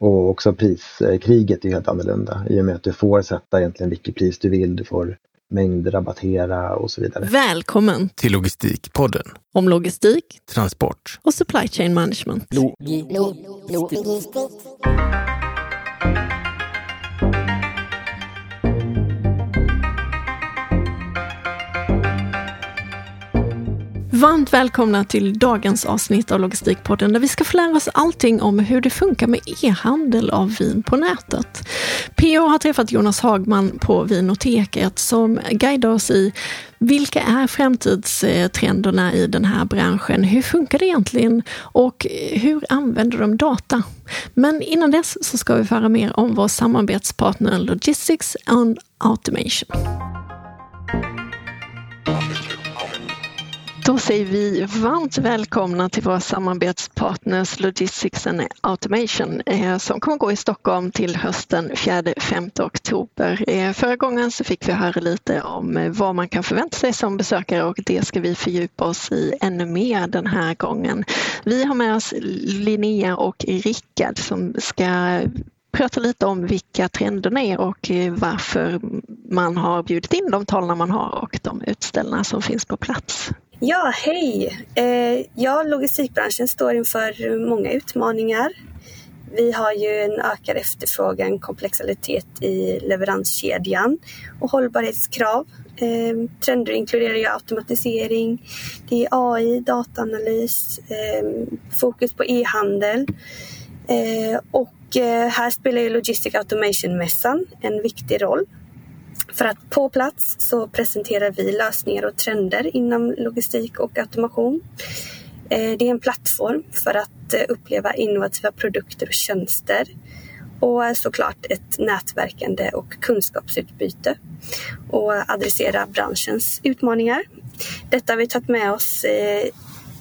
Och också priskriget är helt annorlunda i och med att du får sätta egentligen vilket pris du vill. Du får mängdrabattera och så vidare. Välkommen till Logistikpodden. Om logistik, transport och supply chain management. Lo lo lo Varmt välkomna till dagens avsnitt av Logistikpodden där vi ska få lära oss allting om hur det funkar med e-handel av vin på nätet. PO har träffat Jonas Hagman på Vinoteket som guidar oss i vilka är framtidstrenderna i den här branschen? Hur funkar det egentligen? Och hur använder de data? Men innan dess så ska vi få höra mer om vår samarbetspartner Logistics and Automation. Då säger vi varmt välkomna till våra samarbetspartners Logistics and Automation eh, som kommer gå i Stockholm till hösten 4-5 oktober. Eh, förra gången så fick vi höra lite om eh, vad man kan förvänta sig som besökare och det ska vi fördjupa oss i ännu mer den här gången. Vi har med oss Linnea och Rickard som ska prata lite om vilka trenderna är och varför man har bjudit in de talarna man har och de utställningar som finns på plats. Ja, hej! Eh, ja, logistikbranschen står inför många utmaningar. Vi har ju en ökad efterfrågan, komplexitet i leveranskedjan och hållbarhetskrav. Eh, trender inkluderar ju automatisering, det är AI, dataanalys, eh, fokus på e-handel. Eh, och eh, här spelar ju Logistic Automation-mässan en viktig roll för att på plats så presenterar vi lösningar och trender inom logistik och automation. Eh, det är en plattform för att eh, uppleva innovativa produkter och tjänster och såklart ett nätverkande och kunskapsutbyte och adressera branschens utmaningar. Detta har vi tagit med oss eh,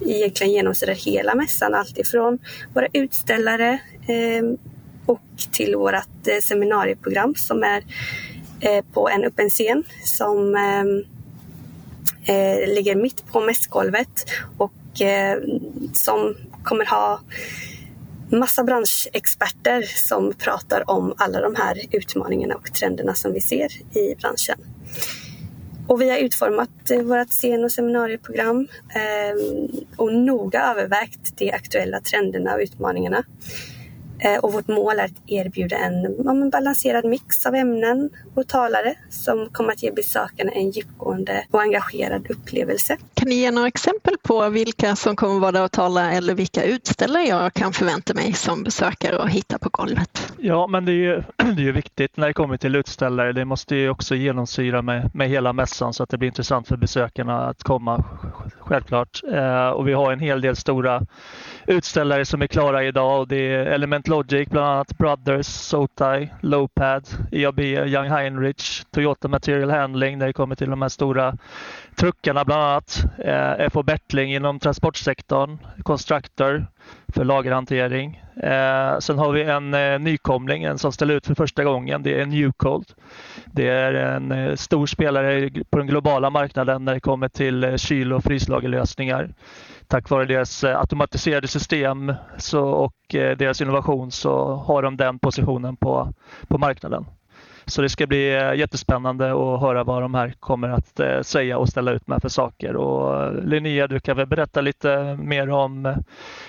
egentligen genomsyrar hela mässan, alltifrån våra utställare och till vårt seminarieprogram som är Eh, på en öppen scen som ehm, eh, ligger mitt på mässgolvet och eh, som kommer ha massa branschexperter som pratar om alla de här utmaningarna och trenderna som vi ser i branschen. Och vi har utformat eh, vårt scen och seminarieprogram ehm, och noga övervägt de aktuella trenderna och utmaningarna Eh, och vårt mål är att erbjuda en, en balanserad mix av ämnen och talare som kommer att ge besökarna en djupgående och engagerad upplevelse. Kan ni ge några exempel på vilka som kommer vara där och tala eller vilka utställare jag kan förvänta mig som besökare och hitta på golvet? Ja, men det är ju, det är viktigt när det kommer till utställare. Det måste ju också genomsyra med, med hela mässan så att det blir intressant för besökarna att komma, självklart. Eh, och vi har en hel del stora utställare som är klara idag och det är Element Logic, bland annat Brothers, Sotai, Lowpad, EAB, Young Heinrich, Toyota Material Handling när det kommer till de här stora truckarna bland annat. Eh, FH Bertling inom transportsektorn, Constructor för lagerhantering. Eh, sen har vi en eh, nykomling, en som ställer ut för första gången. Det är Newcold. Det är en eh, stor spelare på den globala marknaden när det kommer till eh, kyl och fryslagerlösningar tack vare deras eh, automatiserade system så, och eh, deras innovation så har de den positionen på, på marknaden. Så det ska bli eh, jättespännande att höra vad de här kommer att eh, säga och ställa ut med för saker. Och eh, Linnea, du kan väl berätta lite mer om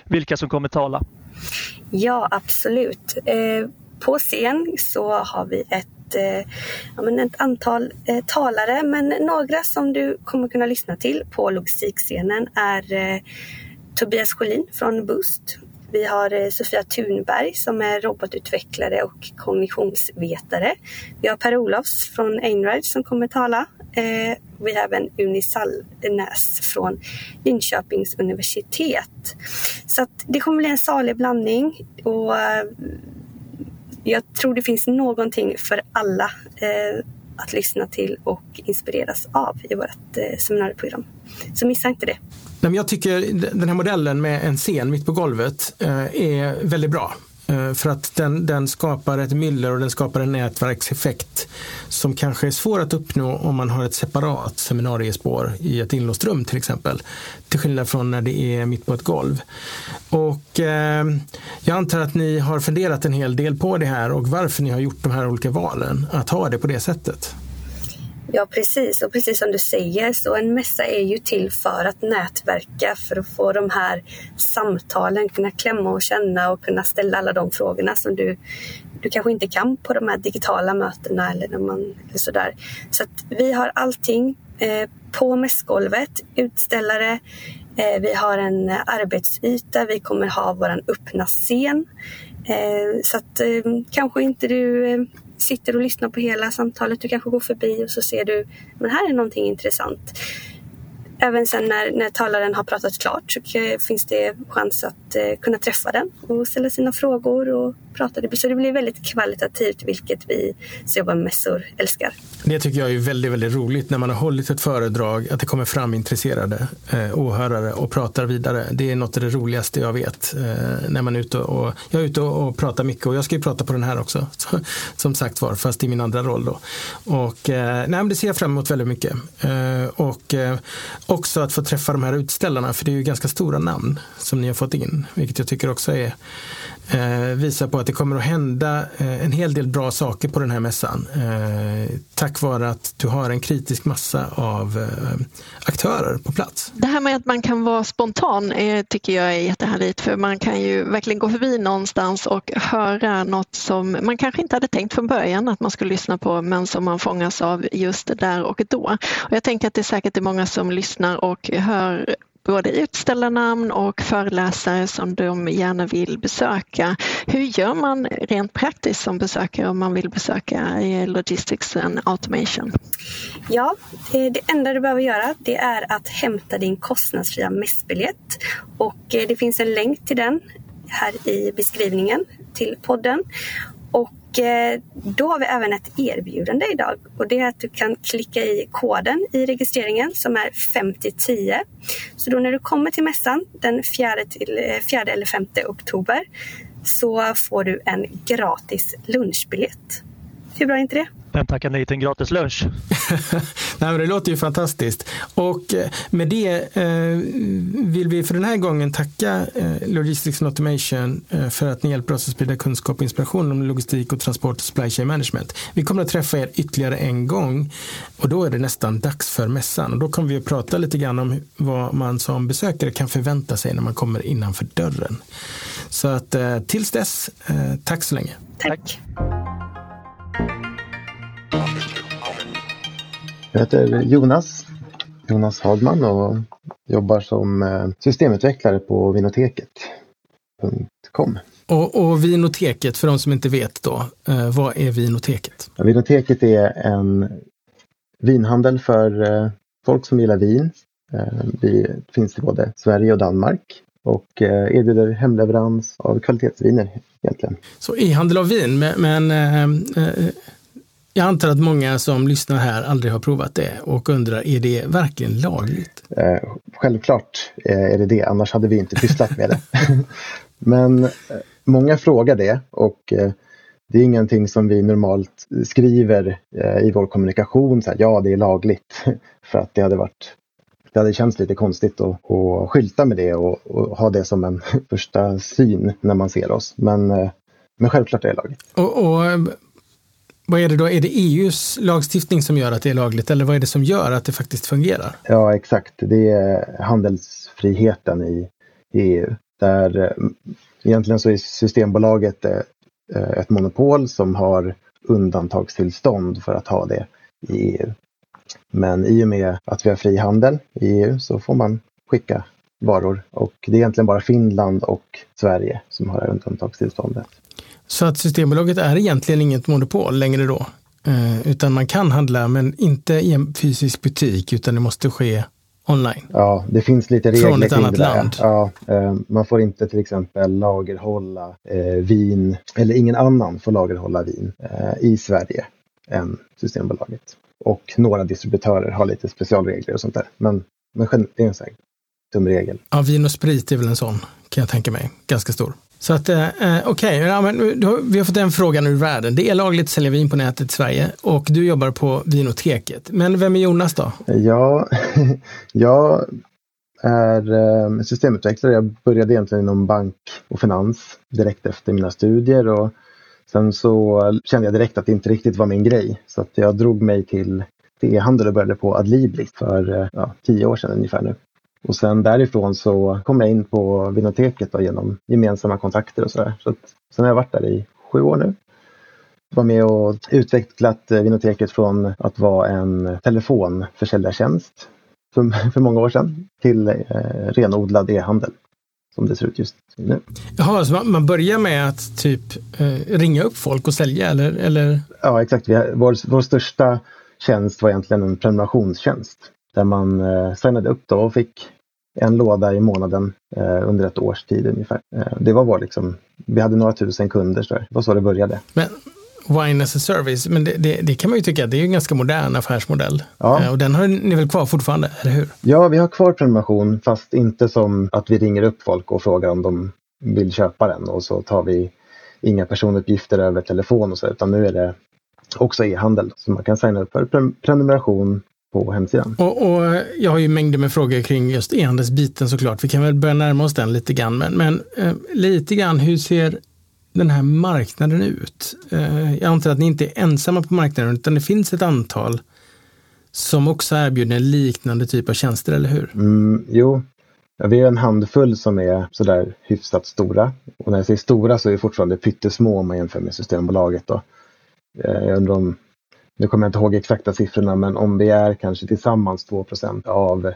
vilka som kommer tala? Ja, absolut. På scen så har vi ett ett, ja, men ett antal eh, talare. Men några som du kommer kunna lyssna till på logistikscenen är eh, Tobias Schelin från Boost. Vi har eh, Sofia Thunberg som är robotutvecklare och kognitionsvetare. Vi har Per-Olofs från Einride som kommer tala. Eh, vi har även Uni Sallnäs från Linköpings universitet. Så det kommer bli en salig blandning och eh, jag tror det finns någonting för alla att lyssna till och inspireras av i vårt eh, seminarieprogram. Så missa inte det. Jag tycker den här modellen med en scen mitt på golvet eh, är väldigt bra. Eh, för att den, den skapar ett myller och den skapar en nätverkseffekt som kanske är svår att uppnå om man har ett separat seminariespår i ett inlåst rum till exempel. Till skillnad från när det är mitt på ett golv. Och eh, jag antar att ni har funderat en hel del på det här och varför ni har gjort de här olika valen att ha det på det sättet. Ja precis och precis som du säger så en mässa är ju till för att nätverka för att få de här samtalen, kunna klämma och känna och kunna ställa alla de frågorna som du, du kanske inte kan på de här digitala mötena eller, när man, eller sådär. Så att vi har allting eh, på mässgolvet, utställare, eh, vi har en arbetsyta, vi kommer ha våran öppna scen. Eh, så att eh, kanske inte du eh, sitter och lyssnar på hela samtalet. Du kanske går förbi och så ser du, men här är någonting intressant. Även sen när, när talaren har pratat klart så finns det chans att eh, kunna träffa den och ställa sina frågor och prata. Så det blir väldigt kvalitativt, vilket vi som jobbar med mässor älskar. Det tycker jag är väldigt, väldigt roligt när man har hållit ett föredrag, att det kommer fram intresserade eh, åhörare och pratar vidare. Det är något av det roligaste jag vet. Eh, när man är ute och, jag är ute och, och pratar mycket och jag ska ju prata på den här också, som sagt var, fast i min andra roll då. Och eh, nej, det ser jag fram emot väldigt mycket. Eh, och eh, också att få träffa de här utställarna, för det är ju ganska stora namn som ni har fått in, vilket jag tycker också är Eh, visar på att det kommer att hända eh, en hel del bra saker på den här mässan. Eh, tack vare att du har en kritisk massa av eh, aktörer på plats. Det här med att man kan vara spontan eh, tycker jag är jättehärligt för man kan ju verkligen gå förbi någonstans och höra något som man kanske inte hade tänkt från början att man skulle lyssna på men som man fångas av just där och då. Och jag tänker att det är säkert är många som lyssnar och hör både utställarnamn och föreläsare som de gärna vill besöka. Hur gör man rent praktiskt som besökare om man vill besöka eh, Logistics and Automation? Ja, eh, det enda du behöver göra det är att hämta din kostnadsfria mässbiljett och eh, det finns en länk till den här i beskrivningen till podden. Och då har vi även ett erbjudande idag och det är att du kan klicka i koden i registreringen som är 5010. Så då när du kommer till mässan den 4, till, eh, 4 eller 5 oktober så får du en gratis lunchbiljett. Hur bra är inte det? Vem tackar nej till en gratis lunch? nej, men det låter ju fantastiskt. Och eh, med det eh, vill vi för den här gången tacka eh, Logistics and Automation eh, för att ni hjälper oss att sprida kunskap och inspiration om logistik och transport och supply chain management. Vi kommer att träffa er ytterligare en gång och då är det nästan dags för mässan. Och då kommer vi att prata lite grann om vad man som besökare kan förvänta sig när man kommer innanför dörren. Så att eh, tills dess, eh, tack så länge. Tack. Jag heter Jonas, Jonas Hagman och jobbar som eh, systemutvecklare på vinoteket.com. Och, och Vinoteket, för de som inte vet då, eh, vad är Vinoteket? Ja, vinoteket är en vinhandel för eh, folk som gillar vin. Vi finns i både Sverige och Danmark och erbjuder hemleverans av kvalitetsviner egentligen. Så e-handel av vin, men, men jag antar att många som lyssnar här aldrig har provat det och undrar, är det verkligen lagligt? Eh, självklart eh, är det det, annars hade vi inte pysslat med det. Men eh, många frågar det och eh, det är ingenting som vi normalt skriver i vår kommunikation, så här, ja det är lagligt. För att det hade varit det hade känts lite konstigt att, att skylta med det och, och, ha det som en första syn när man ser oss. Men, men självklart är det lagligt. Och, och vad är det då? Är det EUs lagstiftning som gör att det är lagligt eller vad är det som gör att det faktiskt fungerar? Ja, exakt. Det är handelsfriheten i EU. Där eh, egentligen så är Systembolaget eh, eh, ett monopol som har undantagstillstånd för att ha det i EU. Men i och med att vi har fri handel i EU så får man skicka varor och det är egentligen bara Finland och Sverige som har undantagstillståndet. Så att Systembolaget är egentligen inget monopol längre då? Eh, utan man kan handla, men inte i en fysisk butik, utan det måste ske online? Ja, det finns lite regler Från ett annat det. land? Ja, eh, man får inte till exempel lagerhålla eh, vin, eller ingen annan får lagerhålla vin i Sverige än Systembolaget. Och några distributörer har lite specialregler och sånt där. Men, men det är en sån tumregel. Ja, vin och sprit är väl en sån, kan jag tänka mig, ganska stor. Så att, eh, eh okej, okay. ja, vi har fått en fråga nu ur världen. Det är lagligt att sälja vin på nätet i Sverige och du jobbar på Vinoteket. Men vem är Jonas då? Ja, jag är eh, systemutvecklare. Jag började egentligen inom bank och finans direkt efter mina studier och sen så kände jag direkt att det inte riktigt var min grej. Så att jag drog mig till e-handel och började på Adlibris för eh, ja, tio år sedan ungefär nu. Och sen därifrån så kom jag in på Vinoteket då, genom gemensamma kontakter och sådär. Så sen har jag varit där i sju år nu. Var med och utvecklat Vinoteket från att vara en telefonförsäljartjänst för, för många år sedan till eh, renodlad e-handel som det ser ut just nu. Jaha, så man börjar med att typ eh, ringa upp folk och sälja eller? eller? Ja, exakt. Har, vår, vår största tjänst var egentligen en prenumerationstjänst där man eh, signade upp då och fick en låda i månaden eh, under ett års tid ungefär. Eh, det var vår liksom, vi hade några tusen kunder så det var så det började. Men Wine as a service, men det, det, det, kan man ju tycka, det är ju en ganska modern affärsmodell. Ja. Eh, och den har ni väl kvar fortfarande, eller hur? Ja, vi har kvar prenumeration fast inte som att vi ringer upp folk och frågar om de vill köpa den och så tar vi inga personuppgifter över telefon och så, utan nu är det också e-handel. Så man kan signa upp för prenumeration på hemsidan. Och, och, jag har ju mängder med frågor kring just e-handelsbiten såklart. Vi kan väl börja närma oss den lite grann. Men, men eh, lite grann, hur ser den här marknaden ut? Eh, jag antar att ni inte är ensamma på marknaden utan det finns ett antal som också erbjuder en liknande typ av tjänster, eller hur? Mm, jo, ja, vi är en handfull som är sådär hyfsat stora. Och när jag säger stora så är vi fortfarande pyttesmå om man jämför med Systembolaget. Då. Eh, jag undrar om, nu kommer jag inte ihåg exakta siffrorna, men om vi är kanske tillsammans 2% av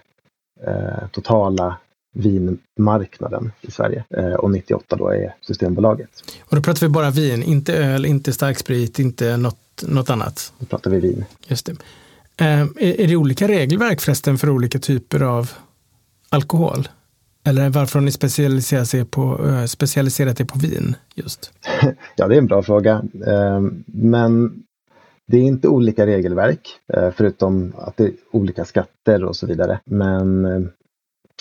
eh, totala vinmarknaden i Sverige eh, och 98 då är Systembolaget. Och då pratar vi bara vin, inte öl, inte starksprit, inte något, något annat? Då pratar vi vin. Just det. Eh, är det olika regelverk förresten för olika typer av alkohol? Eller varför har ni specialiserat er på, eh, specialiserat er på vin just? ja, det är en bra fråga. Men det är inte olika regelverk, eh, förutom att det är olika skatter och så vidare. Men eh,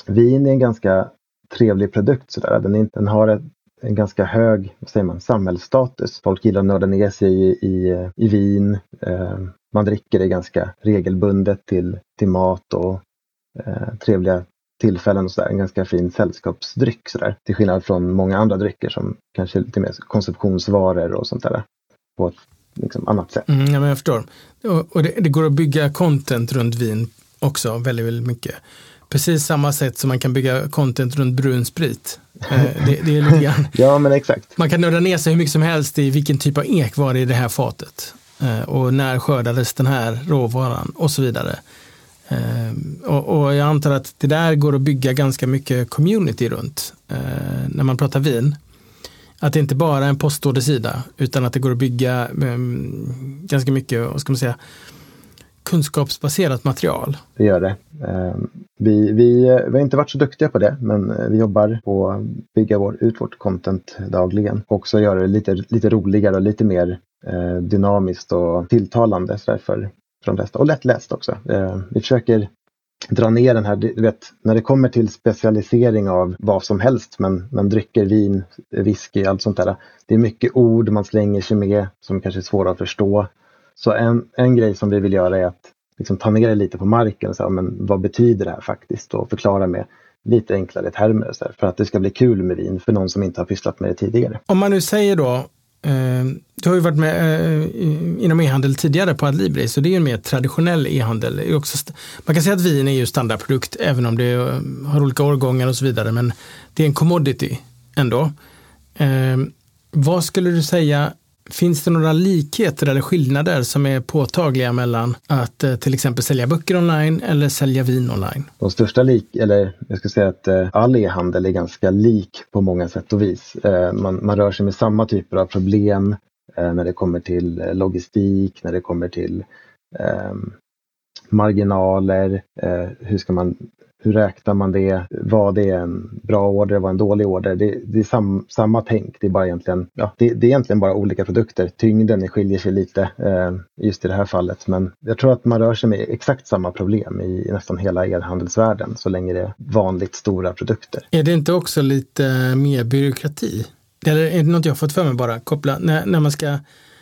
vin är en ganska trevlig produkt. Sådär. Den, är, den har ett, en ganska hög vad säger man, samhällsstatus. Folk gillar att nörda ner sig i, i, i vin. Eh, man dricker det ganska regelbundet till, till mat och eh, trevliga tillfällen. Och sådär. En ganska fin sällskapsdryck. sådär. Till skillnad från många andra drycker som kanske är lite mer konsumtionsvaror och sånt där. På ett liksom, annat sätt. Mm, ja, men jag förstår. Och, och det, det, går att bygga content runt vin också väldigt, väldigt mycket. Precis samma sätt som man kan bygga content runt brun sprit. Eh, det, det, är lite grann. ja, men exakt. Man kan nörda ner sig hur mycket som helst i vilken typ av ek var det i det här fatet. Eh, och när skördades den här råvaran och så vidare. Eh, och, och, jag antar att det där går att bygga ganska mycket community runt när man pratar vin. Att det inte bara är en postordersida utan att det går att bygga ehm, ganska mycket, vad ska man säga, kunskapsbaserat material. Det gör det. Ehm, vi, vi, vi har inte varit så duktiga på det, men eh, vi jobbar på att bygga vår, ut vårt content dagligen. Och också göra det lite, lite roligare och lite mer eh, dynamiskt och tilltalande för, för de flesta. Och lättläst också. Ehm, vi försöker dra ner den här, du vet, när det kommer till specialisering av vad som helst, men man drycker vin, whisky, allt sånt där. Det är mycket ord man slänger sig med som kanske är svåra att förstå. Så en, en grej som vi vill göra är att liksom ta ner det lite på marken och säga, men vad betyder det här faktiskt och förklara med lite enklare termer så här, för att det ska bli kul med vin för någon som inte har pysslat med det tidigare. Om man nu säger då, Ehm, du har ju varit med eh, inom e-handel tidigare på Adlibri, så det är ju en mer traditionell e-handel. Man kan säga att vin är ju standardprodukt, även om det eh, har olika årgångar och så vidare, men det är en commodity ändå. Ehm, vad skulle du säga Finns det några likheter eller skillnader som är påtagliga mellan att eh, till exempel sälja böcker online eller sälja vin online? De största lik, eller jag ska säga att eh, all e-handel är ganska lik på många sätt och vis. Eh, man, man rör sig med samma typer av problem när det kommer till logistik, när det kommer till ehm, marginaler, hur ska man hur räknar man det? Vad är en bra order? Vad är en dålig order? Det, det är sam, samma tänk. Det är, bara egentligen, ja, det, det, är egentligen bara olika produkter. Tyngden skiljer sig lite eh, just i det här fallet. Men jag tror att man rör sig med exakt samma problem i, nästan hela elhandelsvärlden så länge det är vanligt stora produkter. Är det inte också lite mer byråkrati? Eller är det något jag fått för mig bara? Koppla, när, när man ska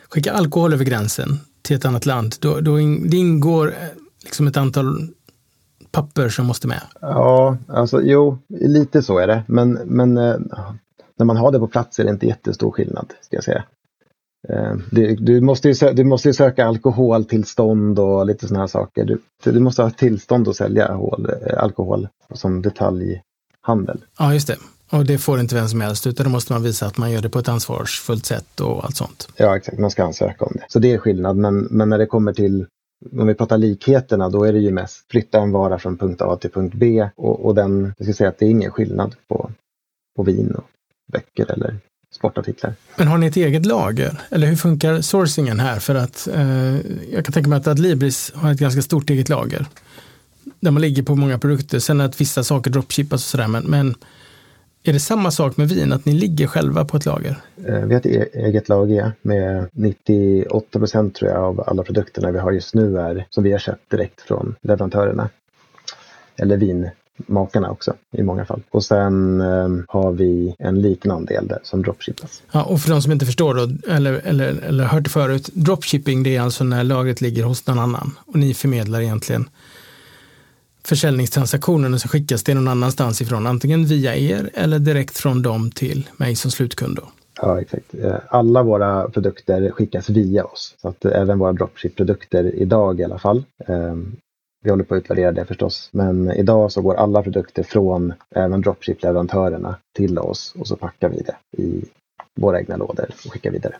skicka alkohol över gränsen till ett annat land, då, då in, det ingår eh, liksom ett antal papper som måste med. Ja, alltså jo, lite så är det. Men, men eh, när man har det på plats är det inte jättestor skillnad, ska jag säga. Eh, du, du, måste ju, du måste söka alkoholtillstånd och lite sådana här saker. Du, du måste ha tillstånd att sälja alkohol, eh, alkohol som detaljhandel. Ja, just det. Och det får inte vem som helst, utan då måste man visa att man gör det på ett ansvarsfullt sätt och allt sånt. Ja, exakt. Man ska ansöka om det. Så det är skillnad. Men, men när det kommer till om vi pratar likheterna, då är det ju mest flytta en vara från punkt A till punkt B. Och, och den, jag ska säga att det är ingen skillnad på, på vin och böcker eller sportartiklar. Men har ni ett eget lager? Eller hur funkar sourcingen här? För att eh, jag kan tänka mig att Adlibris har ett ganska stort eget lager. Där man ligger på många produkter. Sen att vissa saker dropshippas och sådär. Men, men är det samma sak med vin, att ni ligger själva på ett lager? Eh, vi har ett e-, eget lager med 98 procent tror jag av alla produkterna vi har just nu är som vi har köpt direkt från leverantörerna. Eller vinmakarna också i många fall. Och sen eh, har vi en liten andel där som dropshippas. Ja, och för de som inte förstår då, eller, eller, eller hört det förut, dropshipping det är alltså när lagret ligger hos någon annan och ni förmedlar egentligen försäljningstransaktionen och så skickas det någon annanstans ifrån, antingen via er eller direkt från dem till mig som slutkund. Då. Ja, exakt. Eh, alla våra produkter skickas via oss, så att även våra dropship-produkter idag i alla fall. Ehm, vi håller på att utvärdera det förstås, men idag så går alla produkter från även dropship-leverantörerna till oss och så packar vi det i våra egna lådor och skickar vidare.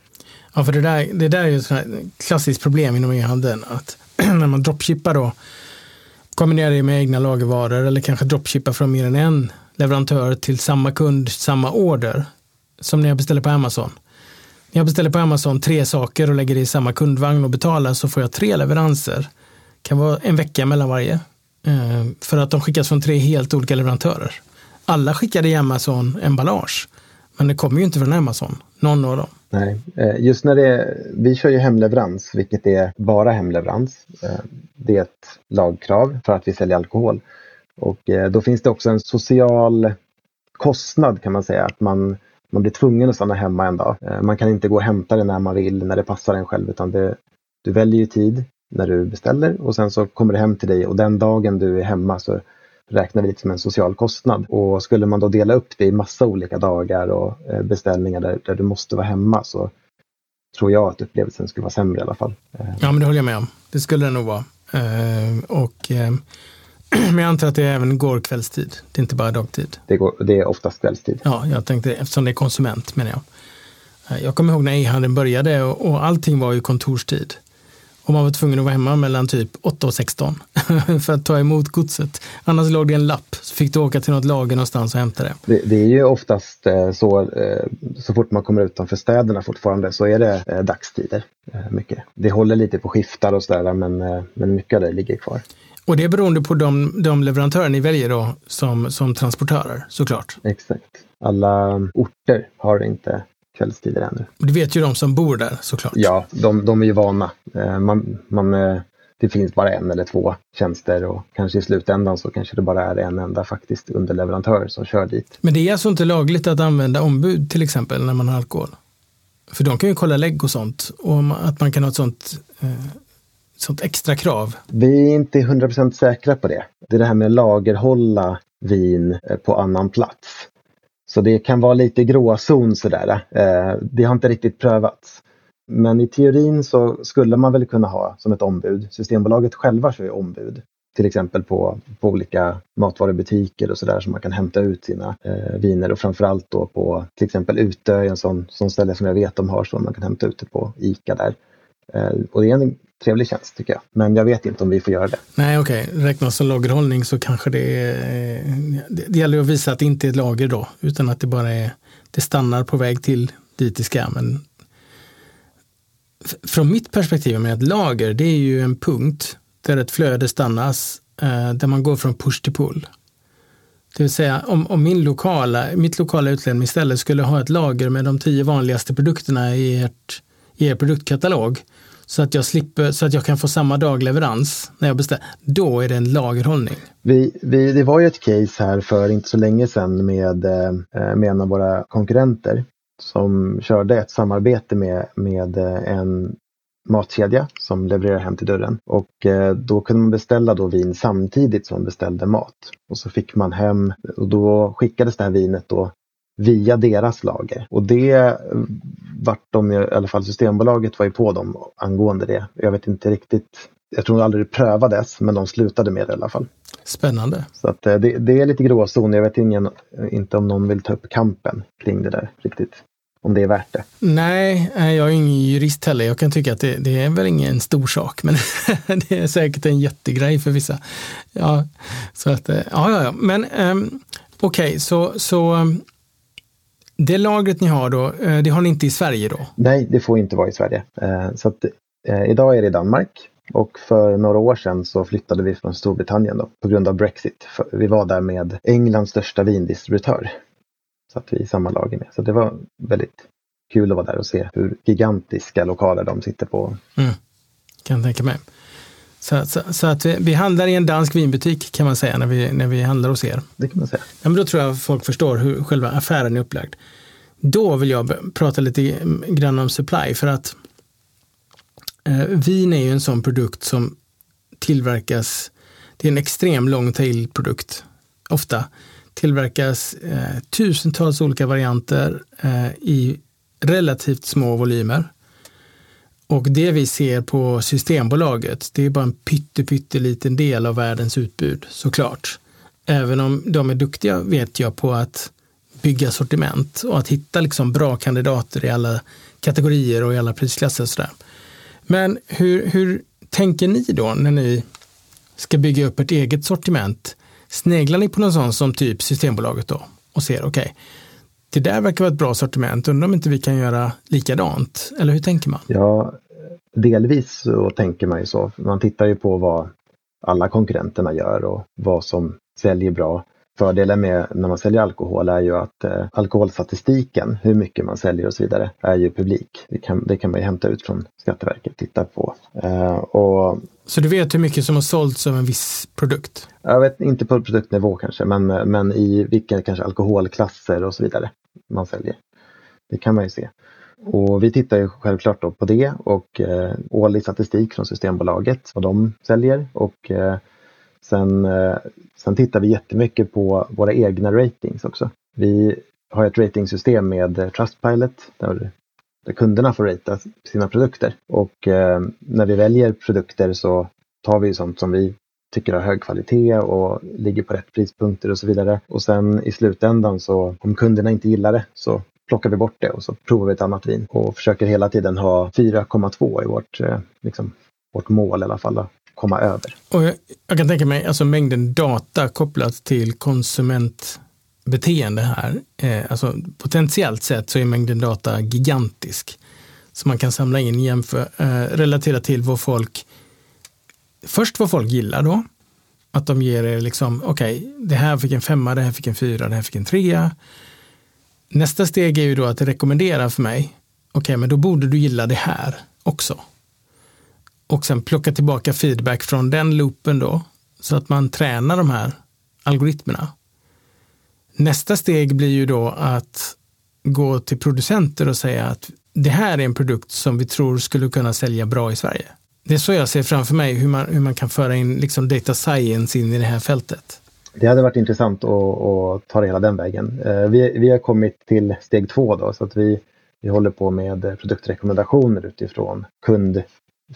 Ja, för det där, det där är ju ett klassiskt problem inom e-handeln, att när man dropshippar då kombinera det med egna lagervaror eller kanske dropshippa från mer än en leverantör till samma kund, samma order. Som när jag beställer på Amazon. När jag beställer på Amazon tre saker och lägger det i samma kundvagn och betalar så får jag tre leveranser. Det kan vara en vecka mellan varje. Eh, för att de skickas från tre helt olika leverantörer. Alla skickade i Amazon emballage. Men det kommer ju inte från Amazon, någon av dem. Nej, eh, just när det är, vi kör ju hemleverans, vilket är bara hemleverans. Eh, det är ett lagkrav för att vi säljer alkohol. Och eh, då finns det också en social kostnad kan man säga, att man, man blir tvungen att stanna hemma en dag. Man kan inte gå och hämta det när man vill, när det passar en själv, utan det, du väljer ju tid när du beställer och sen så kommer det hem till dig och den dagen du är hemma så räknar vi lite som en social kostnad. Och skulle man då dela upp det i massa olika dagar och eh, beställningar där, där du måste vara hemma så tror jag att upplevelsen skulle vara sämre i alla fall. Eh. Ja, men det håller jag med om. Det skulle det nog vara. Eh, och, men jag antar att det även går kvällstid. Det är inte bara dagtid. Det, går, det är oftast kvällstid. Ja, jag tänkte eftersom det är konsument menar jag. Jag kommer ihåg när e-handeln började och, och allting var ju kontorstid. Och man var tvungen att vara hemma mellan typ 8 och 16 för att ta emot godset. Annars låg det en lapp, så fick du åka till något lager någonstans och hämta det. Det, det är ju oftast eh, så, eh, så fort man kommer utanför städerna fortfarande så är det eh, dagstider. Mycket. Det håller lite på skiftar och sådär men, men mycket av det ligger kvar. Och det är beroende på de, de leverantörer ni väljer då som, som transportörer såklart? Exakt. Alla orter har inte kvällstider ännu. Det vet ju de som bor där såklart. Ja, de, de är ju vana. Eh, man, man, eh, det finns bara en eller två tjänster och kanske i slutändan så kanske det bara är en enda faktiskt underleverantör som kör dit. Men det är alltså inte lagligt att använda ombud till exempel när man har alkohol? För de kan ju kolla lägg och sånt och att man kan ha ett sånt, eh, sånt extra krav. Vi är inte 100% säkra på det. Det är det här med att lagerhålla vin eh, på annan plats. Så det kan vara lite gråzon sådär. Eh, det har inte riktigt prövats. Men i teorin så skulle man väl kunna ha som ett ombud. Systembolaget själva kör ju ombud. Till exempel på, på olika matvarubutiker och sådär som man kan hämta ut sina eh, viner och framförallt då på till exempel Utö, en sån, sån ställe som jag vet de har så man kan hämta ut det på ICA där. Eh, och det är en trevlig tjänst tycker jag. Men jag vet inte om vi får göra det. Nej, okej. Okay. Räknas som lagerhållning så kanske det är... Det gäller att visa att det inte är ett lager då, utan att det bara är... Det stannar på väg till dit det ska. Men från mitt perspektiv med ett lager, det är ju en punkt där ett flöde stannas, eh, där man går från push till pull. Det vill säga om, om min lokala, mitt lokala utlämningsställe skulle ha ett lager med de tio vanligaste produkterna i, ert, i er produktkatalog, så att jag slipper, så att jag kan få samma dag leverans när jag beställer. Då är det en lagerhållning. Vi, vi, det var ju ett case här för inte så länge sedan med, eh, med en av våra konkurrenter som körde ett samarbete med, med eh, en matkedja som levererar hem till dörren. Och eh, då kunde man beställa då vin samtidigt som man beställde mat. Och så fick man hem och då skickades det här vinet då via deras lager. Och det vart de, i alla fall Systembolaget var ju på dem angående det. Jag vet inte riktigt jag tror aldrig det prövades, men de slutade med det i alla fall. Spännande. Så att det, det är lite gråzon. Jag vet ingen, inte om någon vill ta upp kampen kring det där riktigt om det är värt det. Nej, jag är ingen jurist heller. Jag kan tycka att det, det är väl ingen stor sak, men det är säkert en jättegrej för vissa. Ja, så att, ja, ja, ja. men um, okej, okay, så, så det lagret ni har då, uh, det har ni inte i Sverige då? Nej, det får inte vara i Sverige. Uh, så att, uh, idag är det i Danmark och för några år sedan så flyttade vi från Storbritannien då, på grund av Brexit. Vi var där med Englands största vindistributör satt vi i samma lager med. Så det var väldigt kul att vara där och se hur gigantiska lokaler de sitter på. Mm. Kan tänka mig. Så, så, så, att vi, vi, handlar i en dansk vinbutik kan man säga när vi, när vi handlar hos er. Det kan man säga. Ja, men då tror jag folk förstår hur själva affären är upplagd. Då vill jag prata lite grann om supply för att eh, vin är ju en sån produkt som tillverkas, det är en extrem long tail produkt ofta tillverkas eh, tusentals olika varianter eh, i relativt små volymer. Och det vi ser på Systembolaget, det är bara en pytte, pytteliten del av världens utbud såklart. Även om de är duktiga vet jag på att bygga sortiment och att hitta liksom bra kandidater i alla kategorier och i alla prisklasser. Och sådär. Men hur, hur tänker ni då när ni ska bygga upp ett eget sortiment? Sneglar ni på någon sån som typ Systembolaget då och ser okej, okay, det där verkar vara ett bra sortiment, undrar om inte vi kan göra likadant? Eller hur tänker man? Ja, delvis så tänker man ju så. Man tittar ju på vad alla konkurrenterna gör och vad som säljer bra. Fördelen med när man säljer alkohol är ju att eh, alkoholstatistiken, hur mycket man säljer och så vidare, är ju publik. Det kan, det kan man ju hämta ut från Skatteverket och titta på. Eh, och, så du vet hur mycket som har sålts av en viss produkt? Jag vet inte på produktnivå kanske, men, men i vilka kanske alkoholklasser och så vidare man säljer. Det kan man ju se. Och vi tittar ju självklart då på det och eh, årlig statistik från Systembolaget, vad de säljer och eh, Sen, eh, sen tittar vi jättemycket på våra egna ratings också. Vi har ett ratingsystem med Trustpilot där, där kunderna får rata sina produkter. Och eh, när vi väljer produkter så tar vi sånt som vi tycker har hög kvalitet och ligger på rätt prispunkter och så vidare. Och sen i slutändan så om kunderna inte gillar det så plockar vi bort det och så provar vi ett annat vin och försöker hela tiden ha 4,2 i vårt, eh, liksom, vårt mål i alla fall komma över. Och jag, jag kan tänka mig alltså mängden data kopplat till konsumentbeteende här. Eh, alltså potentiellt sett så är mängden data gigantisk. Så man kan samla in, jämför, eh, relatera till vad folk, först vad folk gillar då. Att de ger er liksom, okej, okay, det här fick en femma, det här fick en fyra, det här fick en trea. Nästa steg är ju då att rekommendera för mig, okej, okay, men då borde du gilla det här också och sen plocka tillbaka feedback från den loopen då så att man tränar de här algoritmerna. Nästa steg blir ju då att gå till producenter och säga att det här är en produkt som vi tror skulle kunna sälja bra i Sverige. Det är så jag ser framför mig hur man, hur man kan föra in liksom data science in i det här fältet. Det hade varit intressant att, att ta det hela den vägen. Eh, vi, vi har kommit till steg två då, så att vi, vi håller på med produktrekommendationer utifrån kund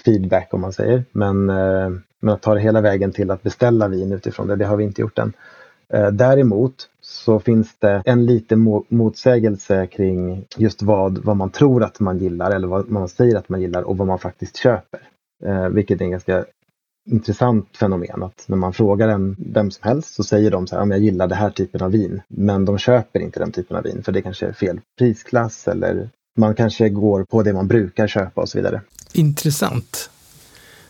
feedback om man säger. Men, eh, men att ta det hela vägen till att beställa vin utifrån det, det har vi inte gjort än. Eh, däremot så finns det en liten motsägelse kring just vad, vad man tror att man gillar eller vad man säger att man gillar och vad man faktiskt köper. Eh, vilket är en ganska intressant fenomen att när man frågar en, vem som helst så säger de så här, jag gillar den här typen av vin. Men de köper inte den typen av vin för det kanske är fel prisklass eller man kanske går på det man brukar köpa och så vidare. Intressant.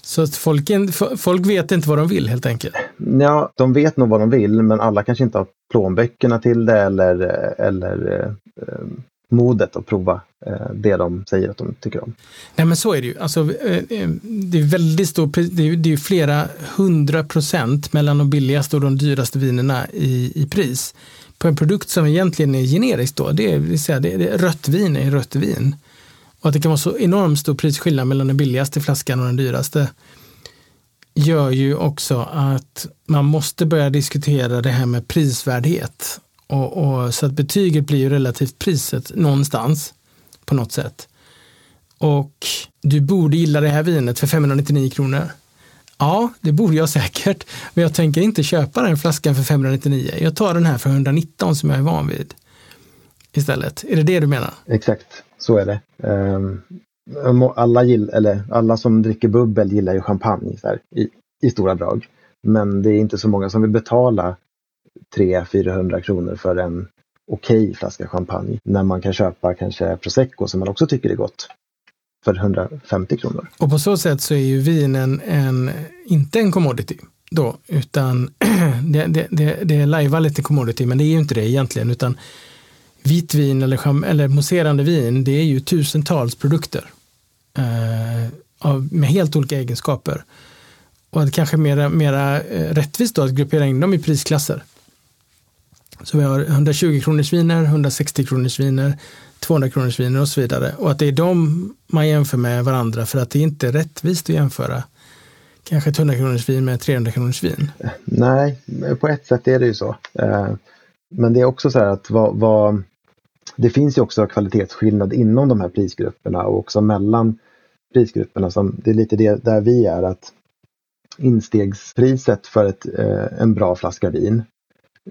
Så att folk, folk vet inte vad de vill helt enkelt? Ja, de vet nog vad de vill men alla kanske inte har plånböckerna till det eller, eller eh, modet att prova eh, det de säger att de tycker om. Nej men så är det ju. Alltså, eh, eh, det är väldigt stor, det är, det är flera hundra procent mellan de billigaste och de dyraste vinerna i, i pris. på en produkt som egentligen är generisk då, det vill säga, det det, rött vin är rött vin. Och att det kan vara så enormt stor prisskillnad mellan den billigaste flaskan och den dyraste gör ju också att man måste börja diskutera det här med prisvärdhet. Och, och, så att betyget blir ju relativt priset någonstans på något sätt. Och du borde gilla det här vinet för 599 kronor. Ja, det borde jag säkert, men jag tänker inte köpa den flaskan för 599. Jag tar den här för 119 som jag är van vid istället. Är det det du menar? Exakt, så är det. Um, alla, gill, eller alla som dricker bubbel gillar ju champagne här, i, i stora drag. Men det är inte så många som vill betala 300-400 kronor för en okej okay flaska champagne när man kan köpa kanske prosecco som man också tycker är gott för 150 kronor. Och på så sätt så är ju vinen en, inte en commodity då, utan det, det, det, det lajvar lite commodity, men det är ju inte det egentligen, utan vitvin eller, eller mousserande vin, det är ju tusentals produkter eh, av, med helt olika egenskaper. Och att kanske mera, mera eh, rättvist då att gruppera in dem i prisklasser. Så vi har 120 kronors viner, 160 kronors viner, 200 kronors viner och så vidare. Och att det är de man jämför med varandra för att det inte är rättvist att jämföra kanske 100 kronors vin med 300 kronors vin. Nej, på ett sätt är det ju så. Eh, men det är också så här att vad, vad, det finns ju också kvalitetsskillnad inom de här prisgrupperna och också mellan prisgrupperna. Som, det är lite det där vi är att instegspriset för ett, eh, en bra flaska vin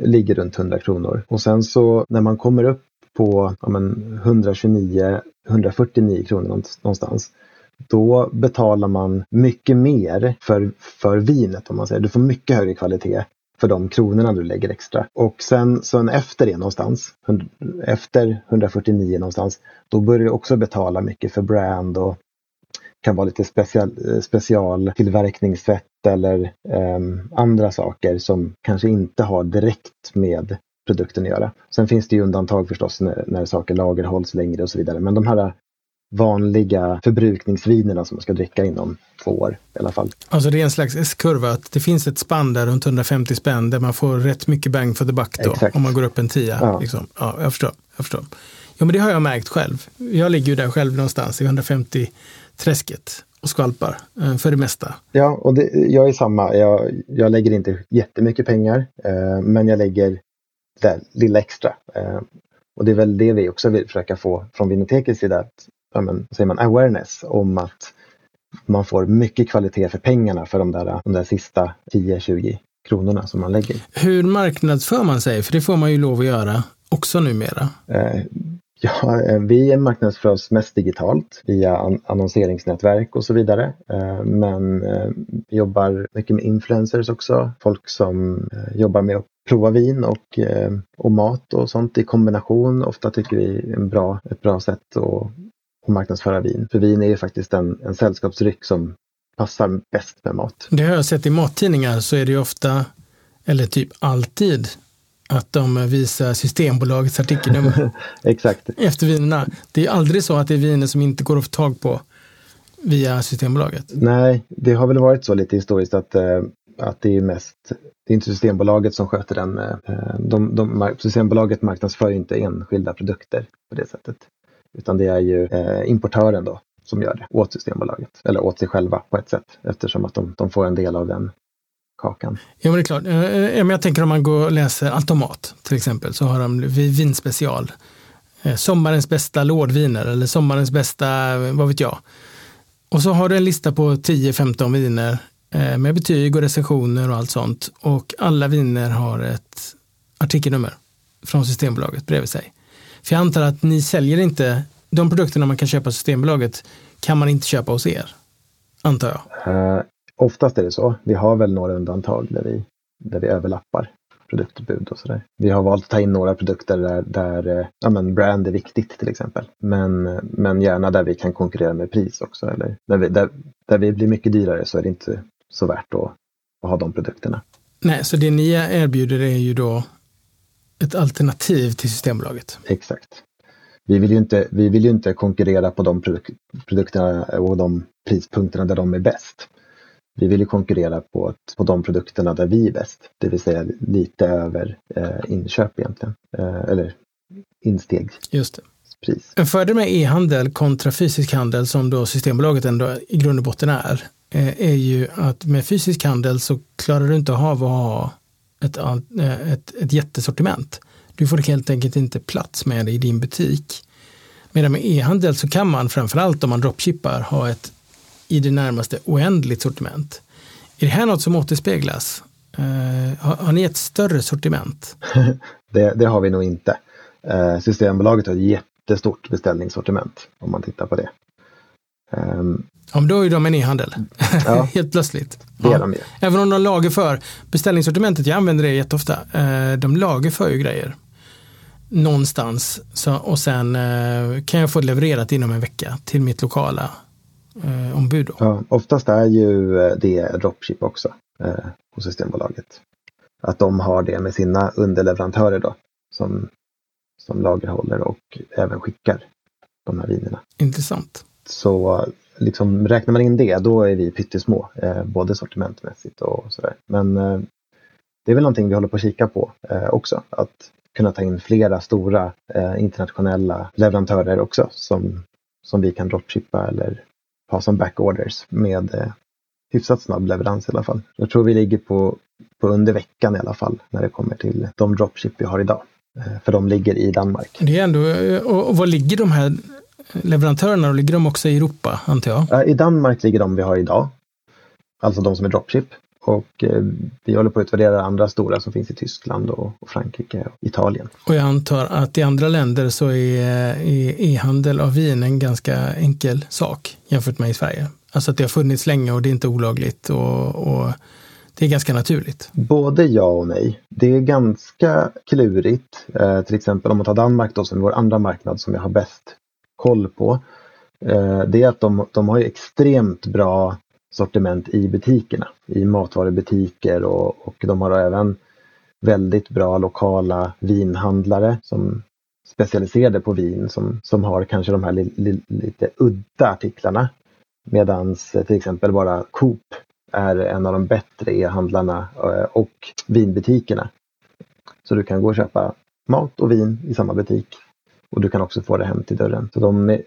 ligger runt 100 kronor. Och sen så när man kommer upp på ja, 129-149 kronor någonstans. Då betalar man mycket mer för, för vinet om man säger. Du får mycket högre kvalitet för de kronorna du lägger extra. Och sen, sen efter det någonstans, efter 149 någonstans, då börjar du också betala mycket för brand och kan vara lite special, eh, specialtillverkningssätt eller um, andra saker som kanske inte har direkt med produkten att göra. Sen finns det ju undantag förstås när, när saker lagerhålls längre och så vidare. Men de här vanliga förbrukningsvinerna som man ska dricka inom två år i alla fall. Alltså det är en slags S-kurva, att det finns ett spann där runt 150 spänn där man får rätt mycket bang for the buck då, Exakt. om man går upp en tia. Ja. Liksom. ja, jag förstår. Jag förstår. Ja, men det har jag märkt själv. Jag ligger ju där själv någonstans i 150-träsket och skvalpar eh, för det mesta. Ja, och det, jag är samma. Jag, jag lägger inte jättemycket pengar, eh, men jag lägger det lilla extra. Eh, och det är väl det vi också vill försöka få från Vinotekets sida. Att, ja, men, säger man awareness om att man får mycket kvalitet för pengarna för de där, de där sista 10-20 kronorna som man lägger. Hur marknadsför man sig? För det får man ju lov att göra också numera. Eh, ja, eh, vi marknadsför oss mest digitalt via annonseringsnätverk och så vidare. Eh, men eh, vi jobbar mycket med influencers också. Folk som jobbar med att prova vin och, och mat och sånt i kombination. Ofta tycker vi är en bra, ett bra sätt att, att marknadsföra vin. För vin är ju faktiskt en, en sällskapsdryck som passar bäst med mat. Det har jag sett i mattidningar så är det ju ofta, eller typ alltid, att de visar Systembolagets artikelnummer. Exakt. Efter vinerna. Det är aldrig så att det är viner som inte går att få tag på via Systembolaget. Nej, det har väl varit så lite historiskt att, eh, att det är mest det är inte Systembolaget som sköter den. Eh, de, de, Systembolaget marknadsför inte enskilda produkter på det sättet. Utan det är ju eh, importören då som gör det åt Systembolaget. Eller åt sig själva på ett sätt eftersom att de, de får en del av den kakan. Ja, men det är klart. Eh, jag tänker om man går och läser Automat till exempel så har de vinspecial. Sommarens bästa lådviner eller sommarens bästa, vad vet jag. Och så har du en lista på 10-15 viner Eh, med betyg och recensioner och allt sånt. Och alla viner har ett artikelnummer från Systembolaget bredvid sig. För jag antar att ni säljer inte, de produkterna man kan köpa på Systembolaget kan man inte köpa hos er, antar jag? Uh, oftast är det så. Vi har väl några undantag där vi, där vi överlappar produktutbud och sådär. Vi har valt att ta in några produkter där, där eh, ja, men brand är viktigt till exempel. Men, men gärna där vi kan konkurrera med pris också. Eller där vi, där, där vi blir mycket dyrare så är det inte så värt att, att ha de produkterna. Nej, så det ni erbjuder är ju då ett alternativ till Systembolaget? Exakt. Vi vill ju inte, vi vill inte konkurrera på de produk produkterna och de prispunkterna där de är bäst vi vill ju konkurrera på, på de produkterna där vi är bäst. Det vill säga lite över eh, inköp egentligen. Eh, eller insteg. Just det. En fördel med e-handel kontra fysisk handel som då Systembolaget ändå i grund och botten är, eh, är ju att med fysisk handel så klarar du inte av att ha ett, eh, ett, ett jättesortiment. Du får helt enkelt inte plats med det i din butik. Medan med e-handel så kan man framförallt om man dropshippar ha ett i det närmaste oändligt sortiment. Är det här något som återspeglas? Uh, har, har, ni ett större sortiment? det, det, har vi nog inte. Uh, Systembolaget har ett jättestort beställningssortiment om man tittar på det. Um, ja, men då är de en e-handel. Ja, Helt plötsligt. Det är ja. de ju. Även om de lagerför. Beställningssortimentet, jag använder det jätteofta. Uh, de lagerför ju grejer någonstans så, och sen kan jag få levererat inom en vecka till mitt lokala uh, ombud. Då. Ja, oftast är ju det dropship också uh, hos Systembolaget. Att de har det med sina underleverantörer då som, som lagerhåller och även skickar de här vinerna. Intressant. Så liksom, räknar man in det, då är vi pyttesmå, eh, både sortimentmässigt och sådär. Men eh, det är väl någonting vi håller på att kika på eh, också. Att kunna ta in flera stora eh, internationella leverantörer också som, som vi kan dropshippa eller ha som backorders med eh, hyfsat snabb leverans i alla fall. Jag tror vi ligger på, på under veckan i alla fall när det kommer till de dropship vi har idag. Eh, för de ligger i Danmark. Det är ändå, eh, och, och var ligger de här leverantörerna? Och ligger de också i Europa, antar jag? I Danmark ligger de vi har idag. Alltså de som är dropship. Och eh, vi håller på att utvärdera andra stora som finns i Tyskland och, och Frankrike och Italien. Och jag antar att i andra länder så är e-handel av vin en ganska enkel sak jämfört med i Sverige. Alltså att det har funnits länge och det är inte olagligt och, och det är ganska naturligt. Både ja och nej. Det är ganska klurigt. Eh, till exempel om man tar Danmark då som är vår andra marknad som vi har bäst koll på. Eh, det är att de, de har extremt bra sortiment i butikerna, i matvarubutiker och, och de har även väldigt bra lokala vinhandlare som specialiserade på vin som, som har kanske de här li, li, lite udda artiklarna. Medans eh, till exempel bara Coop är en av de bättre e-handlarna eh, och vinbutikerna. Så du kan gå och köpa mat och vin i samma butik och du kan också få det hem till dörren. Så de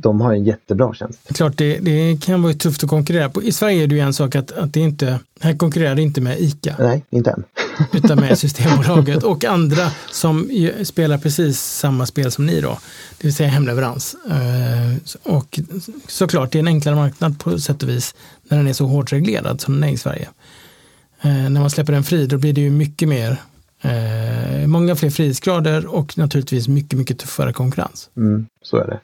de har en jättebra tjänst. Klart, det, det kan vara tufft att konkurrera på. I Sverige är det ju en sak att, att det inte, här konkurrerar det inte med ICA. Nej, inte än. utan med Systembolaget och andra som spelar precis samma spel som ni då, det vill säga hemleverans. Eh, och såklart, det är en enklare marknad på sätt och vis när den är så hårt reglerad som den är i Sverige. Eh, när man släpper den fri, då blir det ju mycket mer eh, många fler frihetsgrader och naturligtvis mycket, mycket tuffare konkurrens. Mm, så är det.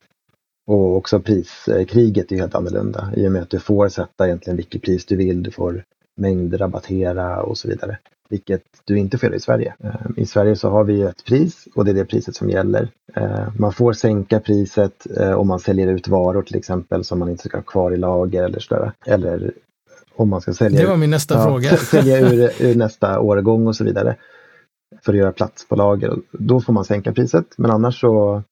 Och också priskriget är helt annorlunda i och med att du får sätta egentligen vilket pris du vill. Du får mängdrabattera och så vidare. Vilket du inte får i Sverige. Eh, I Sverige så har vi ett pris och det är det priset som gäller. Eh, man får sänka priset eh, om man säljer ut varor till exempel som man inte ska ha kvar i lager eller sådär. Eller om man ska sälja, det var min nästa ja, fråga. sälja ur, ur nästa årgång och så vidare. För att göra plats på lager. Då får man sänka priset men annars så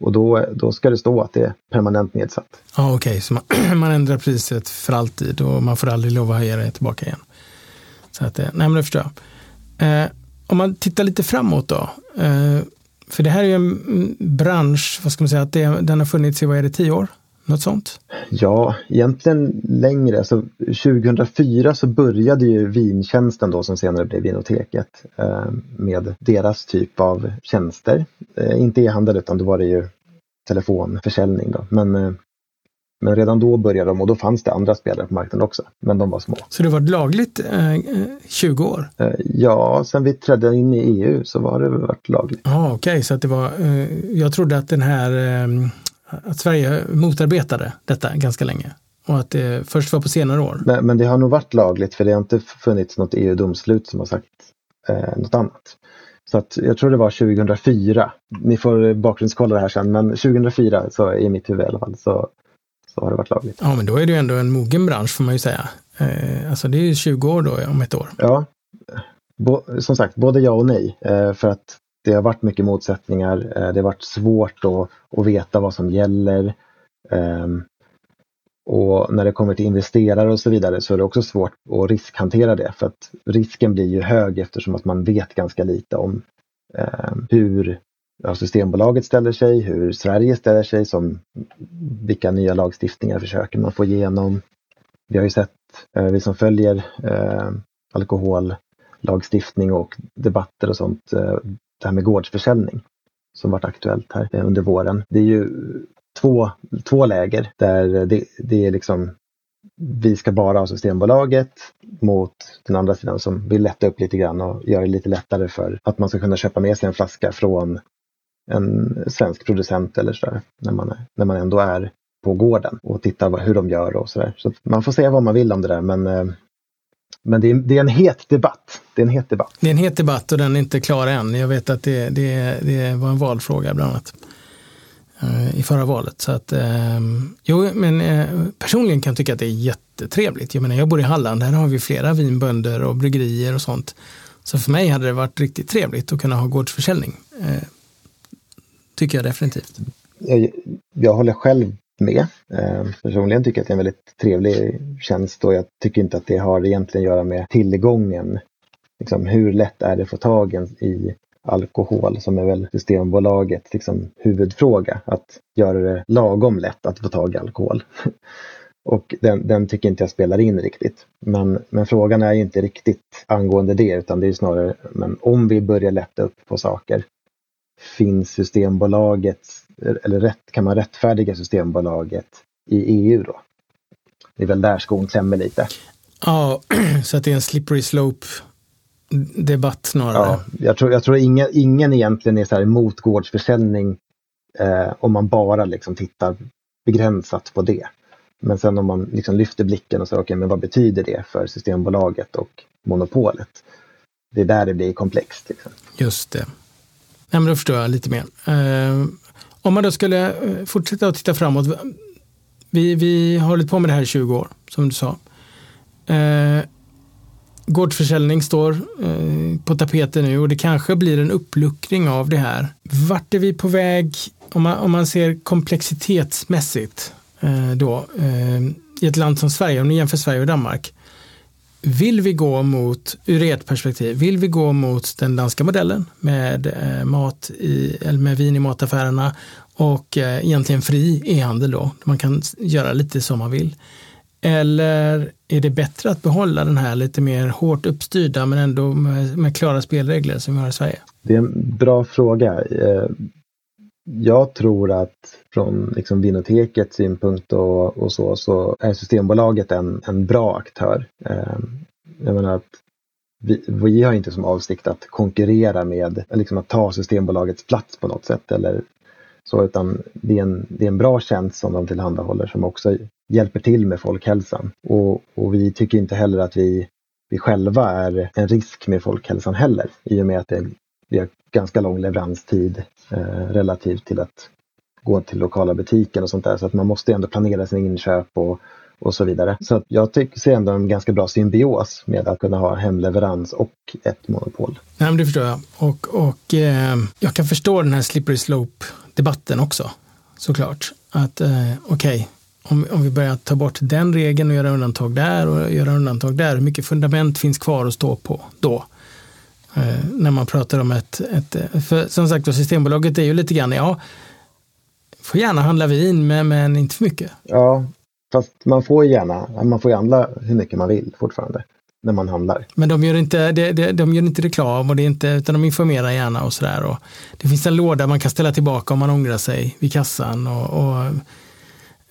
och då, då ska det stå att det är permanent nedsatt. Ja, Okej, okay. så man, man, ändrar priset för alltid och man får aldrig lov att höja det tillbaka igen. Så att, eh, nej men det förstår jag. Eh, om man tittar lite framåt då. Eh, för det här är ju en mm, bransch, vad ska man säga, att det, den har funnits i, vad är det, tio år? Något sånt? Ja, egentligen längre. Så 2004 så började ju Vintjänsten då som senare blev Vinoteket eh, med deras typ av tjänster. Eh, inte e-handel utan då var det ju telefonförsäljning. Då. Men, eh, men redan då började de och då fanns det andra spelare på marknaden också. Men de var små. Så det var lagligt eh, 20 år? Eh, ja, sen vi trädde in i EU så var det varit lagligt. Ah, Okej, okay. så att det var, eh, jag trodde att den här att Sverige motarbetade detta ganska länge och att det först var på senare år. Men, men det har nog varit lagligt för det har inte funnits något EU-domslut som har sagt eh, något annat. Så att jag tror det var 2004. Ni får bakgrundskolla det här sen, men 2004 så i mitt huvud i alla fall så, så har det varit lagligt. Ja, men då är det ju ändå en mogen bransch får man ju säga. Eh, alltså det är ju 20 år då om ett år. Ja, Bo, som sagt, både ja och nej. Eh, för att det har varit mycket motsättningar. Eh, det har varit svårt att, att veta vad som gäller. Ehm, och när det kommer till investerare och så vidare så är det också svårt att riskhantera det för att risken blir ju hög eftersom att man vet ganska lite om eh, hur ja, Systembolaget ställer sig, hur Sverige ställer sig, som vilka nya lagstiftningar försöker man få igenom. Vi har ju sett, eh, vi som följer eh, alkohollagstiftning och debatter och sånt, eh, det här med gårdsförsäljning som varit aktuellt här eh, under våren. Det är ju två, två läger där det, det är liksom vi ska bara ha Systembolaget mot den andra sidan som vill lätta upp lite grann och göra det lite lättare för att man ska kunna köpa med sig en flaska från en svensk producent eller sådär när man, när man ändå är på gården och tittar hur de gör och sådär. Så man får säga vad man vill om det där men, eh, men det är, det är en het debatt. Det är en het debatt. Det är en het debatt och den är inte klar än. Jag vet att det, det, det var en valfråga bland annat eh, i förra valet. Så att, eh, jo, men eh, personligen kan jag tycka att det är jättetrevligt. Jag menar, jag bor i Halland, här har vi flera vinbönder och bryggerier och sånt. Så för mig hade det varit riktigt trevligt att kunna ha gårdsförsäljning. Eh, tycker jag definitivt. Jag, jag håller själv med. Eh, personligen tycker jag att det är en väldigt trevlig tjänst och jag tycker inte att det har egentligen att göra med tillgången. Liksom, hur lätt är det att få tag i alkohol som är väl Systembolagets liksom, huvudfråga. Att göra det lagom lätt att få tag i alkohol. Och den, den, tycker inte jag spelar in riktigt. Men, men frågan är inte riktigt angående det utan det är snarare men om vi börjar lätta upp på saker finns Systembolagets eller rätt, kan man rättfärdiga Systembolaget i EU då? Det är väl där skon klämmer lite. Ja, så att det är en slippery slope debatt snarare. Ja, jag tror, jag tror ingen, ingen egentligen är så här emot gårdsförsäljning eh, om man bara liksom tittar begränsat på det. Men sen om man liksom lyfter blicken och säger okej, okay, men vad betyder det för Systembolaget och monopolet? Det är där det blir komplext. Liksom. Just det. Nej, men då förstår jag lite mer. Eh, om man då skulle eh, fortsätta att titta framåt. Vi, vi har hållit på med det här i 20 år, som du sa. Eh, gårdsförsäljning står eh, på tapeten nu och det kanske blir en uppluckring av det här. Vart är vi på väg om man, om man ser komplexitetsmässigt eh, då eh, i ett land som Sverige, om ni jämför Sverige och Danmark. Vill vi gå mot, ur ert perspektiv, vill vi gå mot den danska modellen med, eh, mat i, eller med vin i mataffärerna och eh, egentligen fri e-handel då, man kan göra lite som man vill. Eller är det bättre att behålla den här lite mer hårt uppstyrda men ändå med, med klara spelregler som vi har i Sverige? Det är en bra fråga. Eh, jag tror att från liksom Vinotekets synpunkt och, och, så, så är Systembolaget en, en bra aktör. Eh, jag menar att vi, vi har inte som avsikt att konkurrera med, liksom att ta Systembolagets plats på något sätt eller så, utan det är en, det är en bra tjänst som de tillhandahåller som också hjälper till med folkhälsan. Och, och vi tycker inte heller att vi, vi själva är en risk med folkhälsan heller i och med att det, vi har ganska lång leveranstid eh, relativt till att gå till lokala butiken och sånt där. Så att man måste ändå planera sina inköp och, och så vidare. Så att jag tycker, ser ändå en ganska bra symbios med att kunna ha hemleverans och ett monopol. Nej, men det förstår jag. Och, och eh, jag kan förstå den här slippery slope-debatten också, såklart. Att eh, okej, okay, om, om vi börjar ta bort den regeln och göra undantag där och göra undantag där, hur mycket fundament finns kvar att stå på då? Eh, när man pratar om ett, ett för som sagt Systembolaget är ju lite grann, ja, får gärna handla vin men, men inte för mycket. Ja, fast man får gärna, man får handla hur mycket man vill fortfarande när man handlar. Men de gör inte, de, de, de gör inte reklam och det är inte, utan de informerar gärna och sådär. Det finns en låda man kan ställa tillbaka om man ångrar sig vid kassan och, och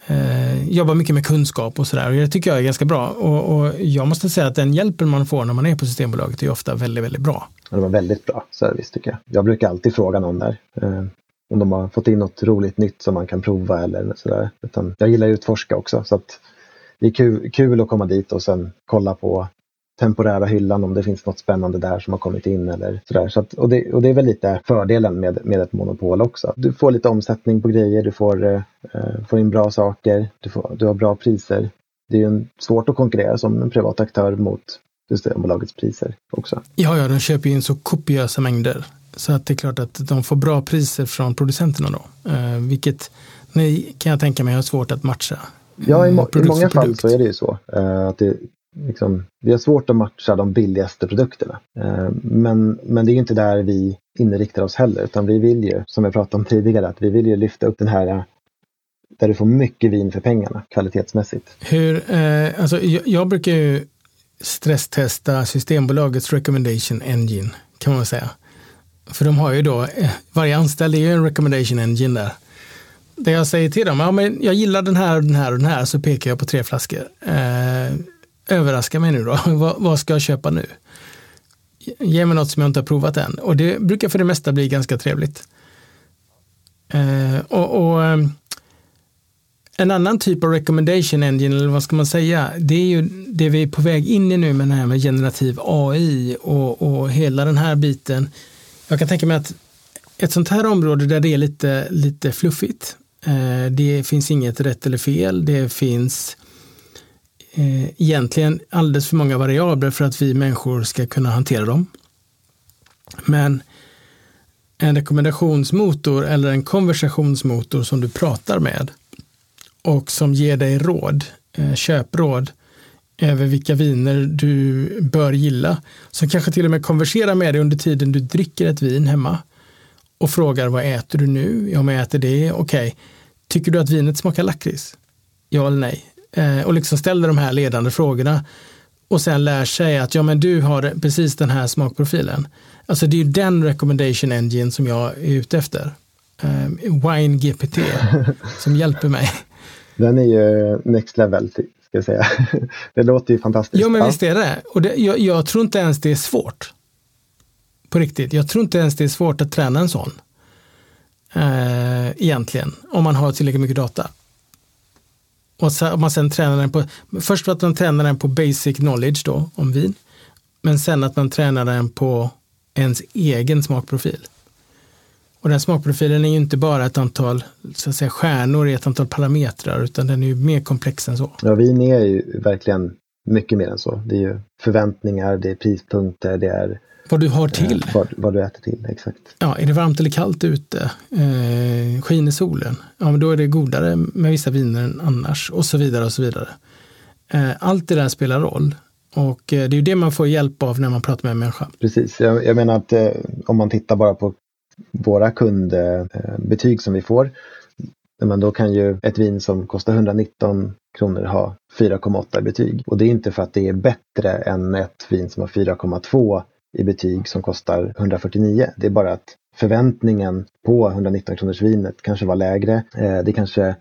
eh, jobbar mycket med kunskap och sådär. Det tycker jag är ganska bra. Och, och, jag måste säga att den hjälpen man får när man är på Systembolaget är ofta väldigt, väldigt bra. Det var väldigt bra service tycker jag. Jag brukar alltid fråga någon där. Eh, om de har fått in något roligt nytt som man kan prova eller sådär. Utan jag gillar att utforska också. Så att det är kul, kul att komma dit och sen kolla på temporära hyllan om det finns något spännande där som har kommit in eller sådär. Så att, och, det, och det är väl lite fördelen med, med ett monopol också. Du får lite omsättning på grejer, du får, eh, får in bra saker, du, får, du har bra priser. Det är ju svårt att konkurrera som en privat aktör mot Systembolagets priser också. Ja, ja, de köper in så kopiösa mängder. Så att det är klart att de får bra priser från producenterna då. Eh, vilket nej, kan jag tänka mig har svårt att matcha Ja, i, må i många fall så är det ju så. Uh, att det, liksom, vi har svårt att matcha de billigaste produkterna. Eh, men, men det är inte där vi inriktar oss heller, utan vi vill ju, som jag pratade om tidigare, att vi vill ju lyfta upp den här eh, där du får mycket vin för pengarna kvalitetsmässigt. Hur, eh, alltså, jag, jag, brukar ju stresstesta Systembolagets recommendation engine kan man säga. För de har ju då, eh, varje anställd är ju en recommendation engine där. Där jag säger till dem, ja, men jag gillar den här, den här och den här, så pekar jag på tre flaskor. Eh, överraska mig nu då, vad, vad, ska jag köpa nu? Ge mig något som jag inte har provat än. Och det brukar för det mesta bli ganska trevligt. Eh, och, och eh, en annan typ av recommendation engine, eller vad ska man säga, det är ju det vi är på väg in i nu med det här med generativ AI och, och hela den här biten. Jag kan tänka mig att ett sånt här område där det är lite, lite fluffigt, eh, det finns inget rätt eller fel, det finns eh, Eh, egentligen alldeles för många variabler för att vi människor ska kunna hantera dem. Men en rekommendationsmotor eller en konversationsmotor som du pratar med och som ger dig råd, eh, köpråd över vilka viner du bör gilla. Som kanske till och med konverserar med dig under tiden du dricker ett vin hemma och frågar vad äter du nu? Ja, men jag äter det. Okej. Okay. Tycker du att vinet smakar lakrits? Ja eller nej? Eh, och liksom ställer de här ledande frågorna och sen lär sig att ja, men du har precis den här smakprofilen. Alltså det är ju den recommendation engine som jag är ute efter. Eh, Wine GPT som hjälper mig. Den är ju next level, ska jag säga. Det låter ju fantastiskt. Jo, men visst är det. Och det, jag, jag, tror inte ens det är svårt. På riktigt. Jag tror inte ens det är svårt att träna en sån. Eh, egentligen, om man har tillräckligt mycket data. Och så, om man sen tränar den på, först att man tränar den på basic knowledge då, om vin. Men sen att man tränar den på ens egen smakprofil. Och den smakprofilen är ju inte bara ett antal så att säga, stjärnor i ett antal parametrar utan den är ju mer komplex än så. Ja, vin är ju verkligen mycket mer än så. Det är ju förväntningar, det är prispunkter, det är vad du har till. Eh, vad, vad, du äter till, exakt. Ja, är det varmt eller kallt ute? Eh, skiner solen? Ja, men då är det godare med vissa viner än annars och så vidare och så vidare. Eh, allt det där spelar roll och eh, det är ju det man får hjälp av när man pratar med en människa. Precis, jag, jag menar att eh, om man tittar bara på våra kundbetyg som vi får. Men då kan ju ett vin som kostar 119 kronor ha 4,8 i betyg. Och det är inte för att det är bättre än ett vin som har 4,2 i betyg som kostar 149. Det är bara att förväntningen på 119 kronors vinet kanske var lägre. Eh, det kanske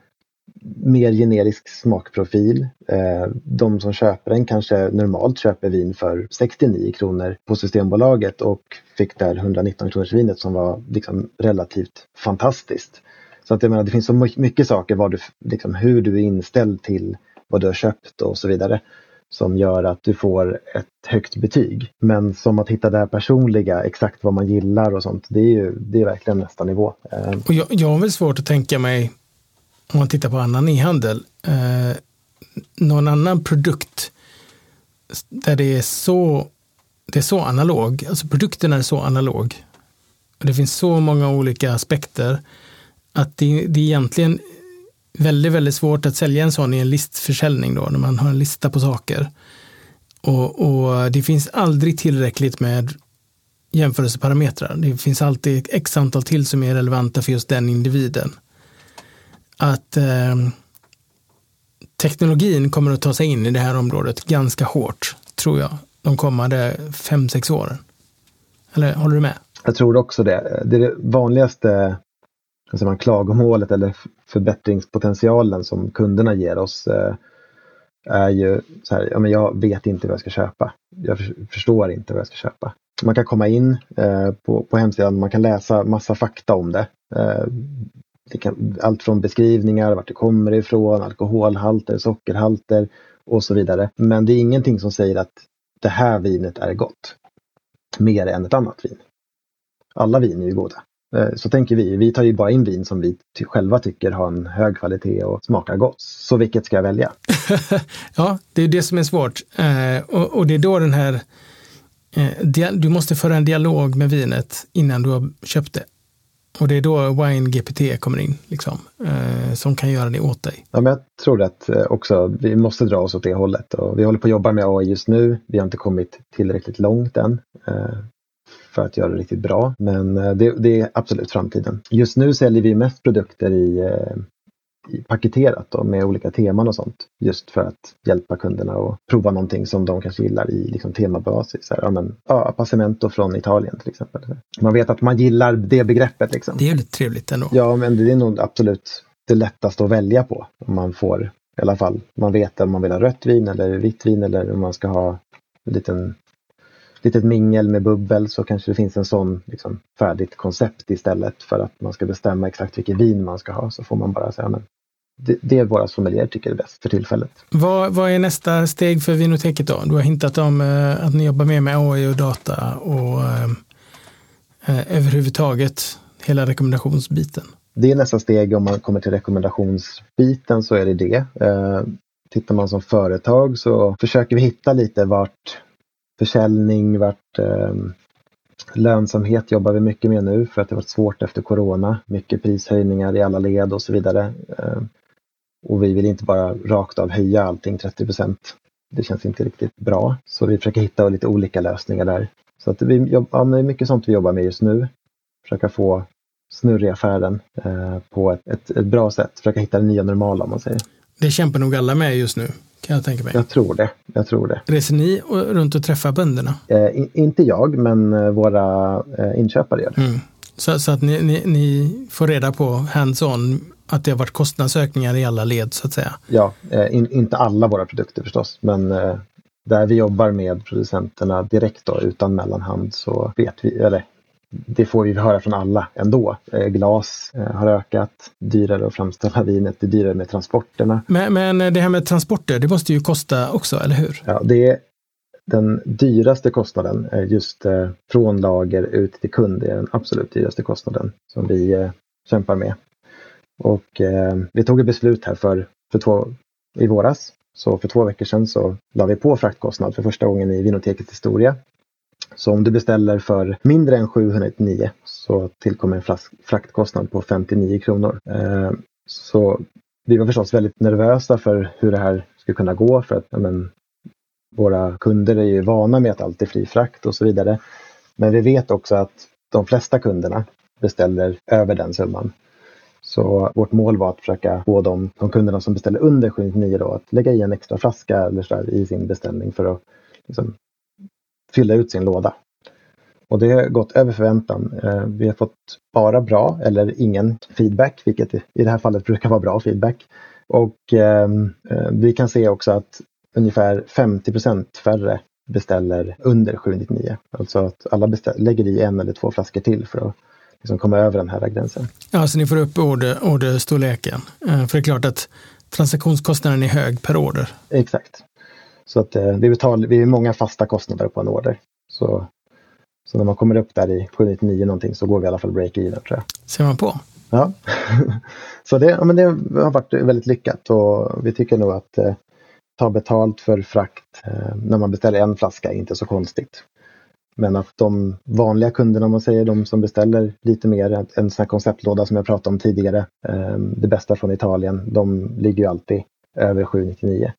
mer generisk smakprofil. Eh, de som köper den kanske normalt köper vin för 69 kronor på Systembolaget och fick där 119 kronors vinet som var liksom relativt fantastiskt. Så att jag menar, det finns så mycket saker vad du, liksom, hur du är inställd till vad du har köpt och så vidare som gör att du får ett högt betyg. Men som att hitta det här personliga, exakt vad man gillar och sånt, det är ju det är verkligen nästa nivå. Eh, och jag, jag har väl svårt att tänka mig om man tittar på annan e-handel, eh, någon annan produkt där det är så, det är så analog, alltså produkten är så analog. Och det finns så många olika aspekter att det, det är egentligen väldigt, väldigt svårt att sälja en sån i en listförsäljning då, när man har en lista på saker. Och, och det finns aldrig tillräckligt med jämförelseparametrar. Det finns alltid x antal till som är relevanta för just den individen att eh, teknologin kommer att ta sig in i det här området ganska hårt, tror jag, de kommande fem, sex åren. Eller håller du med? Jag tror också det. Det, är det vanligaste alltså man, klagomålet eller förbättringspotentialen som kunderna ger oss eh, är ju så här, ja, men jag vet inte vad jag ska köpa. Jag förstår inte vad jag ska köpa. Man kan komma in eh, på, på hemsidan, man kan läsa massa fakta om det. Eh, det kan, allt från beskrivningar, vart det kommer ifrån, alkoholhalter, sockerhalter och så vidare. Men det är ingenting som säger att det här vinet är gott. Mer än ett annat vin. Alla viner är ju goda. Eh, så tänker vi. Vi tar ju bara in vin som vi själva tycker har en hög kvalitet och smakar gott. Så vilket ska jag välja? ja, det är det som är svårt. Eh, och, det är då den här eh, du måste föra en dialog med vinet innan du har köpt det. Och det är då Wine GPT kommer in, liksom, eh, som kan göra det åt dig. Ja, men jag tror att eh, också vi måste dra oss åt det hållet. Och vi håller på att jobba med AI just nu. Vi har inte kommit tillräckligt långt än eh, för att göra det riktigt bra. Men eh, det, det, är absolut framtiden. Just nu säljer vi mest produkter i, eh, i paketerat då, med olika teman och sånt. Just för att hjälpa kunderna att prova någonting som de kanske gillar i liksom, temabasis. Här, ja, men, ja, Passamento från Italien till exempel. Man vet att man gillar det begreppet. Liksom. Det är ju lite trevligt ändå. Ja, men det är nog absolut det lättaste att välja på. Om man får i alla fall, man vet om man vill ha rött vin eller vitt vin eller om man ska ha en liten litet mingel med bubbel så kanske det finns en sån liksom, färdigt koncept istället för att man ska bestämma exakt vilket vin man ska ha. Så får man bara säga, men det, det är våra sommelierer tycker är bäst för tillfället. Vad, vad är nästa steg för Vinoteket då? Du har hintat om eh, att ni jobbar mer med AI och data och eh, eh, överhuvudtaget hela rekommendationsbiten. Det är nästa steg om man kommer till rekommendationsbiten så är det det. Eh, tittar man som företag så försöker vi hitta lite vart försäljning, vart eh, lönsamhet jobbar vi mycket med nu för att det varit svårt efter corona. Mycket prishöjningar i alla led och så vidare. Eh, och vi vill inte bara rakt av höja allting 30% Det känns inte riktigt bra. Så vi försöker hitta lite olika lösningar där. Så att vi jobbar, ja, det är mycket sånt vi jobbar med just nu. Försöka få snurr i affären eh, på ett, ett, ett, bra sätt. Försöka hitta det nya normala om man säger. Det kämpar nog alla med just nu, kan jag tänka mig. Jag tror det. Jag tror det. Reser ni runt och träffar bönderna? Eh, in, inte jag, men eh, våra eh, inköpare gör det. Mm. Så, så, att ni, ni, ni, får reda på hands-on att det har varit kostnadsökningar i alla led så att säga? Ja, eh, in, inte alla våra produkter förstås, men eh, där vi jobbar med producenterna direkt då, utan mellanhand så vet vi, eller det får vi höra från alla ändå. Eh, glas eh, har ökat, dyrare att framställa vinet, det är dyrare med transporterna. Men, men det här med transporter, det måste ju kosta också, eller hur? Ja, det är den dyraste kostnaden, just eh, från lager ut till kund, det är den absolut dyraste kostnaden som vi kämpar med. Och vi tog ett beslut här för, för två, i våras så för två veckor sedan så la vi på fraktkostnad för första gången i Vinotekets historia. Så om du beställer för mindre än 799 så tillkommer en fraktkostnad på 59 kronor. Eh, så vi var förstås väldigt nervösa för hur det här skulle kunna gå för att men, våra kunder är ju vana med att allt är fri frakt och så vidare. Men vi vet också att de flesta kunderna beställer över den summan. Så vårt mål var att försöka få de, de kunderna som beställer under 799 då, att lägga i en extra flaska eller så där, i sin beställning för att liksom, fylla ut sin låda. Och det har gått över förväntan. Eh, vi har fått bara bra eller ingen feedback, vilket i det här fallet brukar vara bra feedback. Och ehm, eh, vi kan se också att ungefär 50% färre beställer under 799. Alltså att alla lägger i en eller två flaskor till för att liksom komma över den här gränsen. Ja, så ni får upp order, orderstorleken. Eh, för det är klart att transaktionskostnaden är hög per order. Exakt. Så att vi, betal, vi har många fasta kostnader på en order. Så, så när man kommer upp där i 799 någonting så går vi i alla fall break-even tror jag. Ser man på. Ja, så det, ja, men det har varit väldigt lyckat och vi tycker nog att eh, ta betalt för frakt eh, när man beställer en flaska är inte så konstigt. Men att de vanliga kunderna, om man säger de som beställer lite mer, en sån här konceptlåda som jag pratade om tidigare, eh, det bästa från Italien, de ligger ju alltid över 799.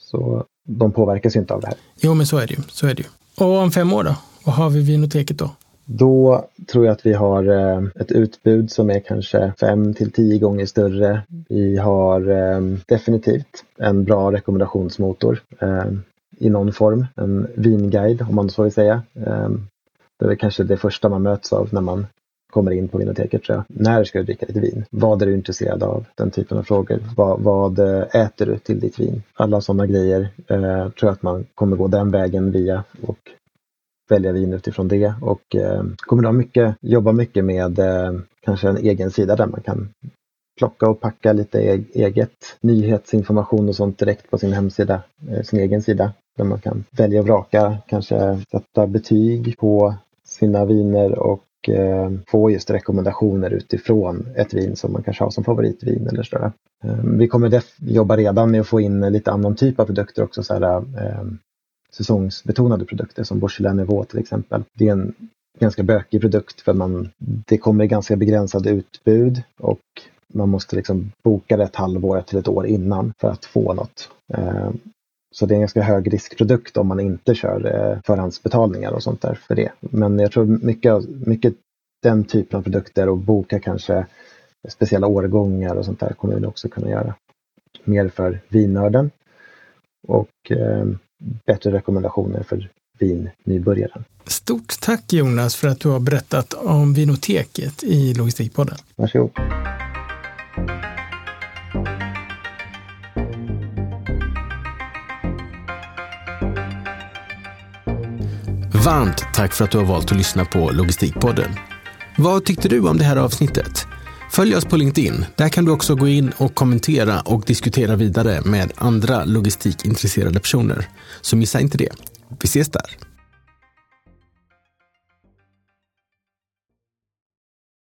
Så de påverkas inte av det här. Jo, men så är det ju. Så är det ju. Och om fem år då? Vad har vi Vinoteket då? Då tror jag att vi har eh, ett utbud som är kanske fem till tio gånger större. Vi har eh, definitivt en bra rekommendationsmotor eh, i någon form, en vinguide om man så vill säga. Det är kanske det första man möts av när man kommer in på vinoteket tror jag. När ska du dricka ditt vin? Vad är du intresserad av? Den typen av frågor. Vad, vad eh, äter du till ditt vin? Alla sådana grejer eh, tror jag att man kommer gå den vägen via och välja vin utifrån det och eh, kommer då mycket, jobba mycket med eh, kanske en egen sida där man kan plocka och packa lite e-, eget nyhetsinformation och sånt direkt på sin hemsida, eh, sin egen sida. Där man kan välja och vraka, kanske sätta betyg på sina viner och Eh, få just rekommendationer utifrån ett vin som man kanske har som favoritvin eller sådär. Eh, vi kommer jobba redan med att få in lite annan typ av produkter också, så här, eh, säsongsbetonade produkter som Beaujolais Nouveau till exempel. Det är en ganska bökig produkt för man, det kommer i ganska begränsade utbud och man måste liksom boka det ett halvår till ett år innan för att få något. Eh, så det är en ganska hög riskprodukt om man inte kör eh, förhandsbetalningar och sånt där för det. Men jag tror mycket, mycket den typen av produkter och boka kanske speciella årgångar och sånt där kommer vi också kunna göra. Mer för vinnörden och eh, bättre rekommendationer för vinnybörjaren. Stort tack Jonas för att du har berättat om Vinoteket i Logistikpodden. Varsågod. Varmt tack för att du har valt att lyssna på Logistikpodden. Vad tyckte du om det här avsnittet? Följ oss på LinkedIn. Där kan du också gå in och kommentera och diskutera vidare med andra logistikintresserade personer. Så missa inte det. Vi ses där.